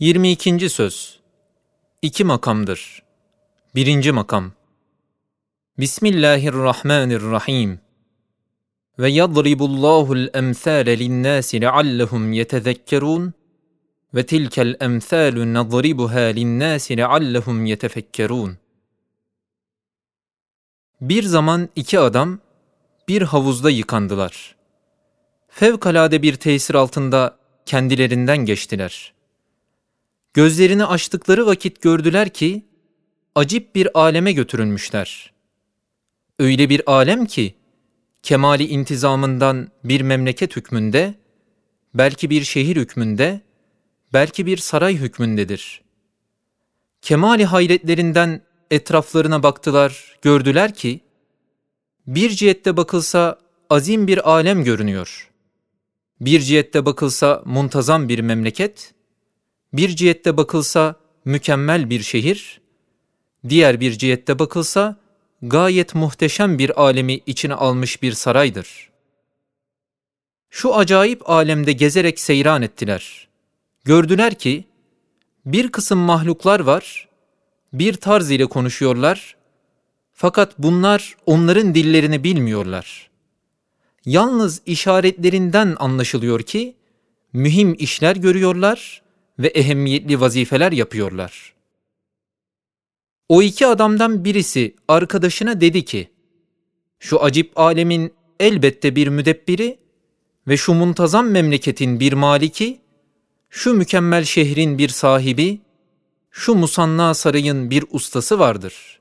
22. Söz İki makamdır. Birinci makam Bismillahirrahmanirrahim Ve yadribullahul emthâle linnâsi leallehum yetezekkerûn ve tilkel emthâlu nadribuhâ linnâsi leallehum yetefekkerûn Bir zaman iki adam bir havuzda yıkandılar. Fevkalade bir tesir altında kendilerinden geçtiler.'' Gözlerini açtıkları vakit gördüler ki acip bir aleme götürülmüşler. Öyle bir alem ki kemali intizamından bir memleket hükmünde, belki bir şehir hükmünde, belki bir saray hükmündedir. Kemali hayretlerinden etraflarına baktılar, gördüler ki bir cihette bakılsa azim bir alem görünüyor. Bir cihette bakılsa muntazam bir memleket, bir cihette bakılsa mükemmel bir şehir, diğer bir cihette bakılsa gayet muhteşem bir alemi içine almış bir saraydır. Şu acayip alemde gezerek seyran ettiler. Gördüler ki bir kısım mahluklar var, bir tarz ile konuşuyorlar, fakat bunlar onların dillerini bilmiyorlar. Yalnız işaretlerinden anlaşılıyor ki mühim işler görüyorlar ve ehemmiyetli vazifeler yapıyorlar. O iki adamdan birisi arkadaşına dedi ki, şu acip alemin elbette bir müdebbiri ve şu muntazam memleketin bir maliki, şu mükemmel şehrin bir sahibi, şu musanna sarayın bir ustası vardır.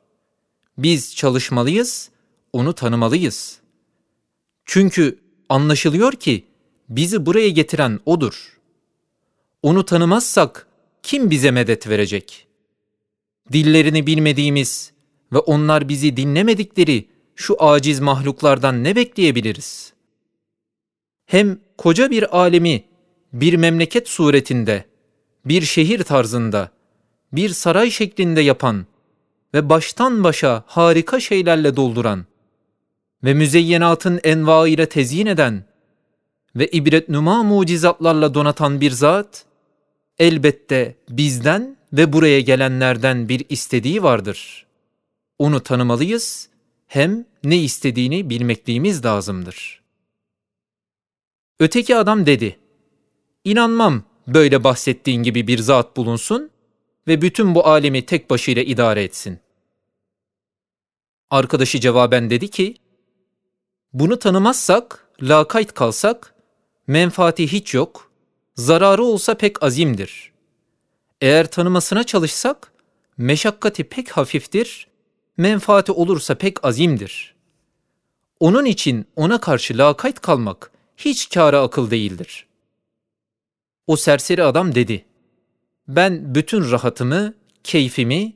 Biz çalışmalıyız, onu tanımalıyız. Çünkü anlaşılıyor ki bizi buraya getiren odur.'' Onu tanımazsak kim bize medet verecek? Dillerini bilmediğimiz ve onlar bizi dinlemedikleri şu aciz mahluklardan ne bekleyebiliriz? Hem koca bir alemi bir memleket suretinde, bir şehir tarzında, bir saray şeklinde yapan ve baştan başa harika şeylerle dolduran ve müzeyyenatın envaıyla tezyin eden ve ibret numa mucizatlarla donatan bir zat, elbette bizden ve buraya gelenlerden bir istediği vardır. Onu tanımalıyız, hem ne istediğini bilmekliğimiz lazımdır. Öteki adam dedi, İnanmam böyle bahsettiğin gibi bir zat bulunsun ve bütün bu alemi tek başıyla idare etsin. Arkadaşı cevaben dedi ki, bunu tanımazsak, lakayt kalsak, menfaati hiç yok, zararı olsa pek azimdir. Eğer tanımasına çalışsak, meşakkati pek hafiftir, menfaati olursa pek azimdir. Onun için ona karşı lakayt kalmak hiç kâra akıl değildir. O serseri adam dedi, ben bütün rahatımı, keyfimi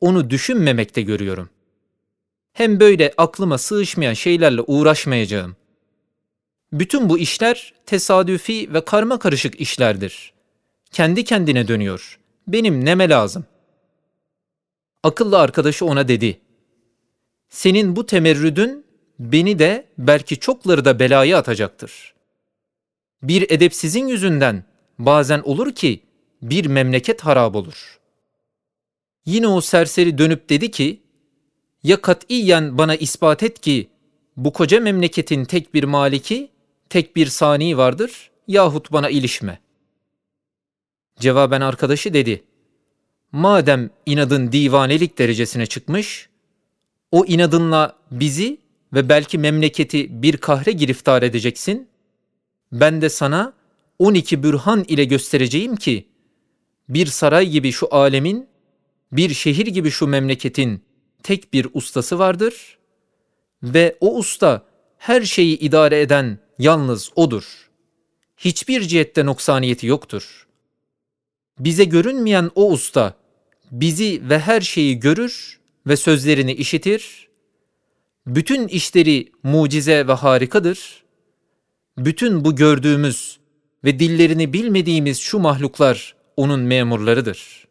onu düşünmemekte görüyorum. Hem böyle aklıma sığışmayan şeylerle uğraşmayacağım.'' Bütün bu işler tesadüfi ve karma karışık işlerdir. Kendi kendine dönüyor. Benim neme lazım? Akıllı arkadaşı ona dedi. Senin bu temerrüdün beni de belki çokları da belaya atacaktır. Bir edepsizin yüzünden bazen olur ki bir memleket harap olur. Yine o serseri dönüp dedi ki, ya katiyen bana ispat et ki bu koca memleketin tek bir maliki tek bir sani vardır yahut bana ilişme. Cevaben arkadaşı dedi, madem inadın divanelik derecesine çıkmış, o inadınla bizi ve belki memleketi bir kahre giriftar edeceksin, ben de sana 12 bürhan ile göstereceğim ki, bir saray gibi şu alemin, bir şehir gibi şu memleketin tek bir ustası vardır ve o usta her şeyi idare eden yalnız O'dur. Hiçbir cihette noksaniyeti yoktur. Bize görünmeyen o usta, bizi ve her şeyi görür ve sözlerini işitir. Bütün işleri mucize ve harikadır. Bütün bu gördüğümüz ve dillerini bilmediğimiz şu mahluklar onun memurlarıdır.''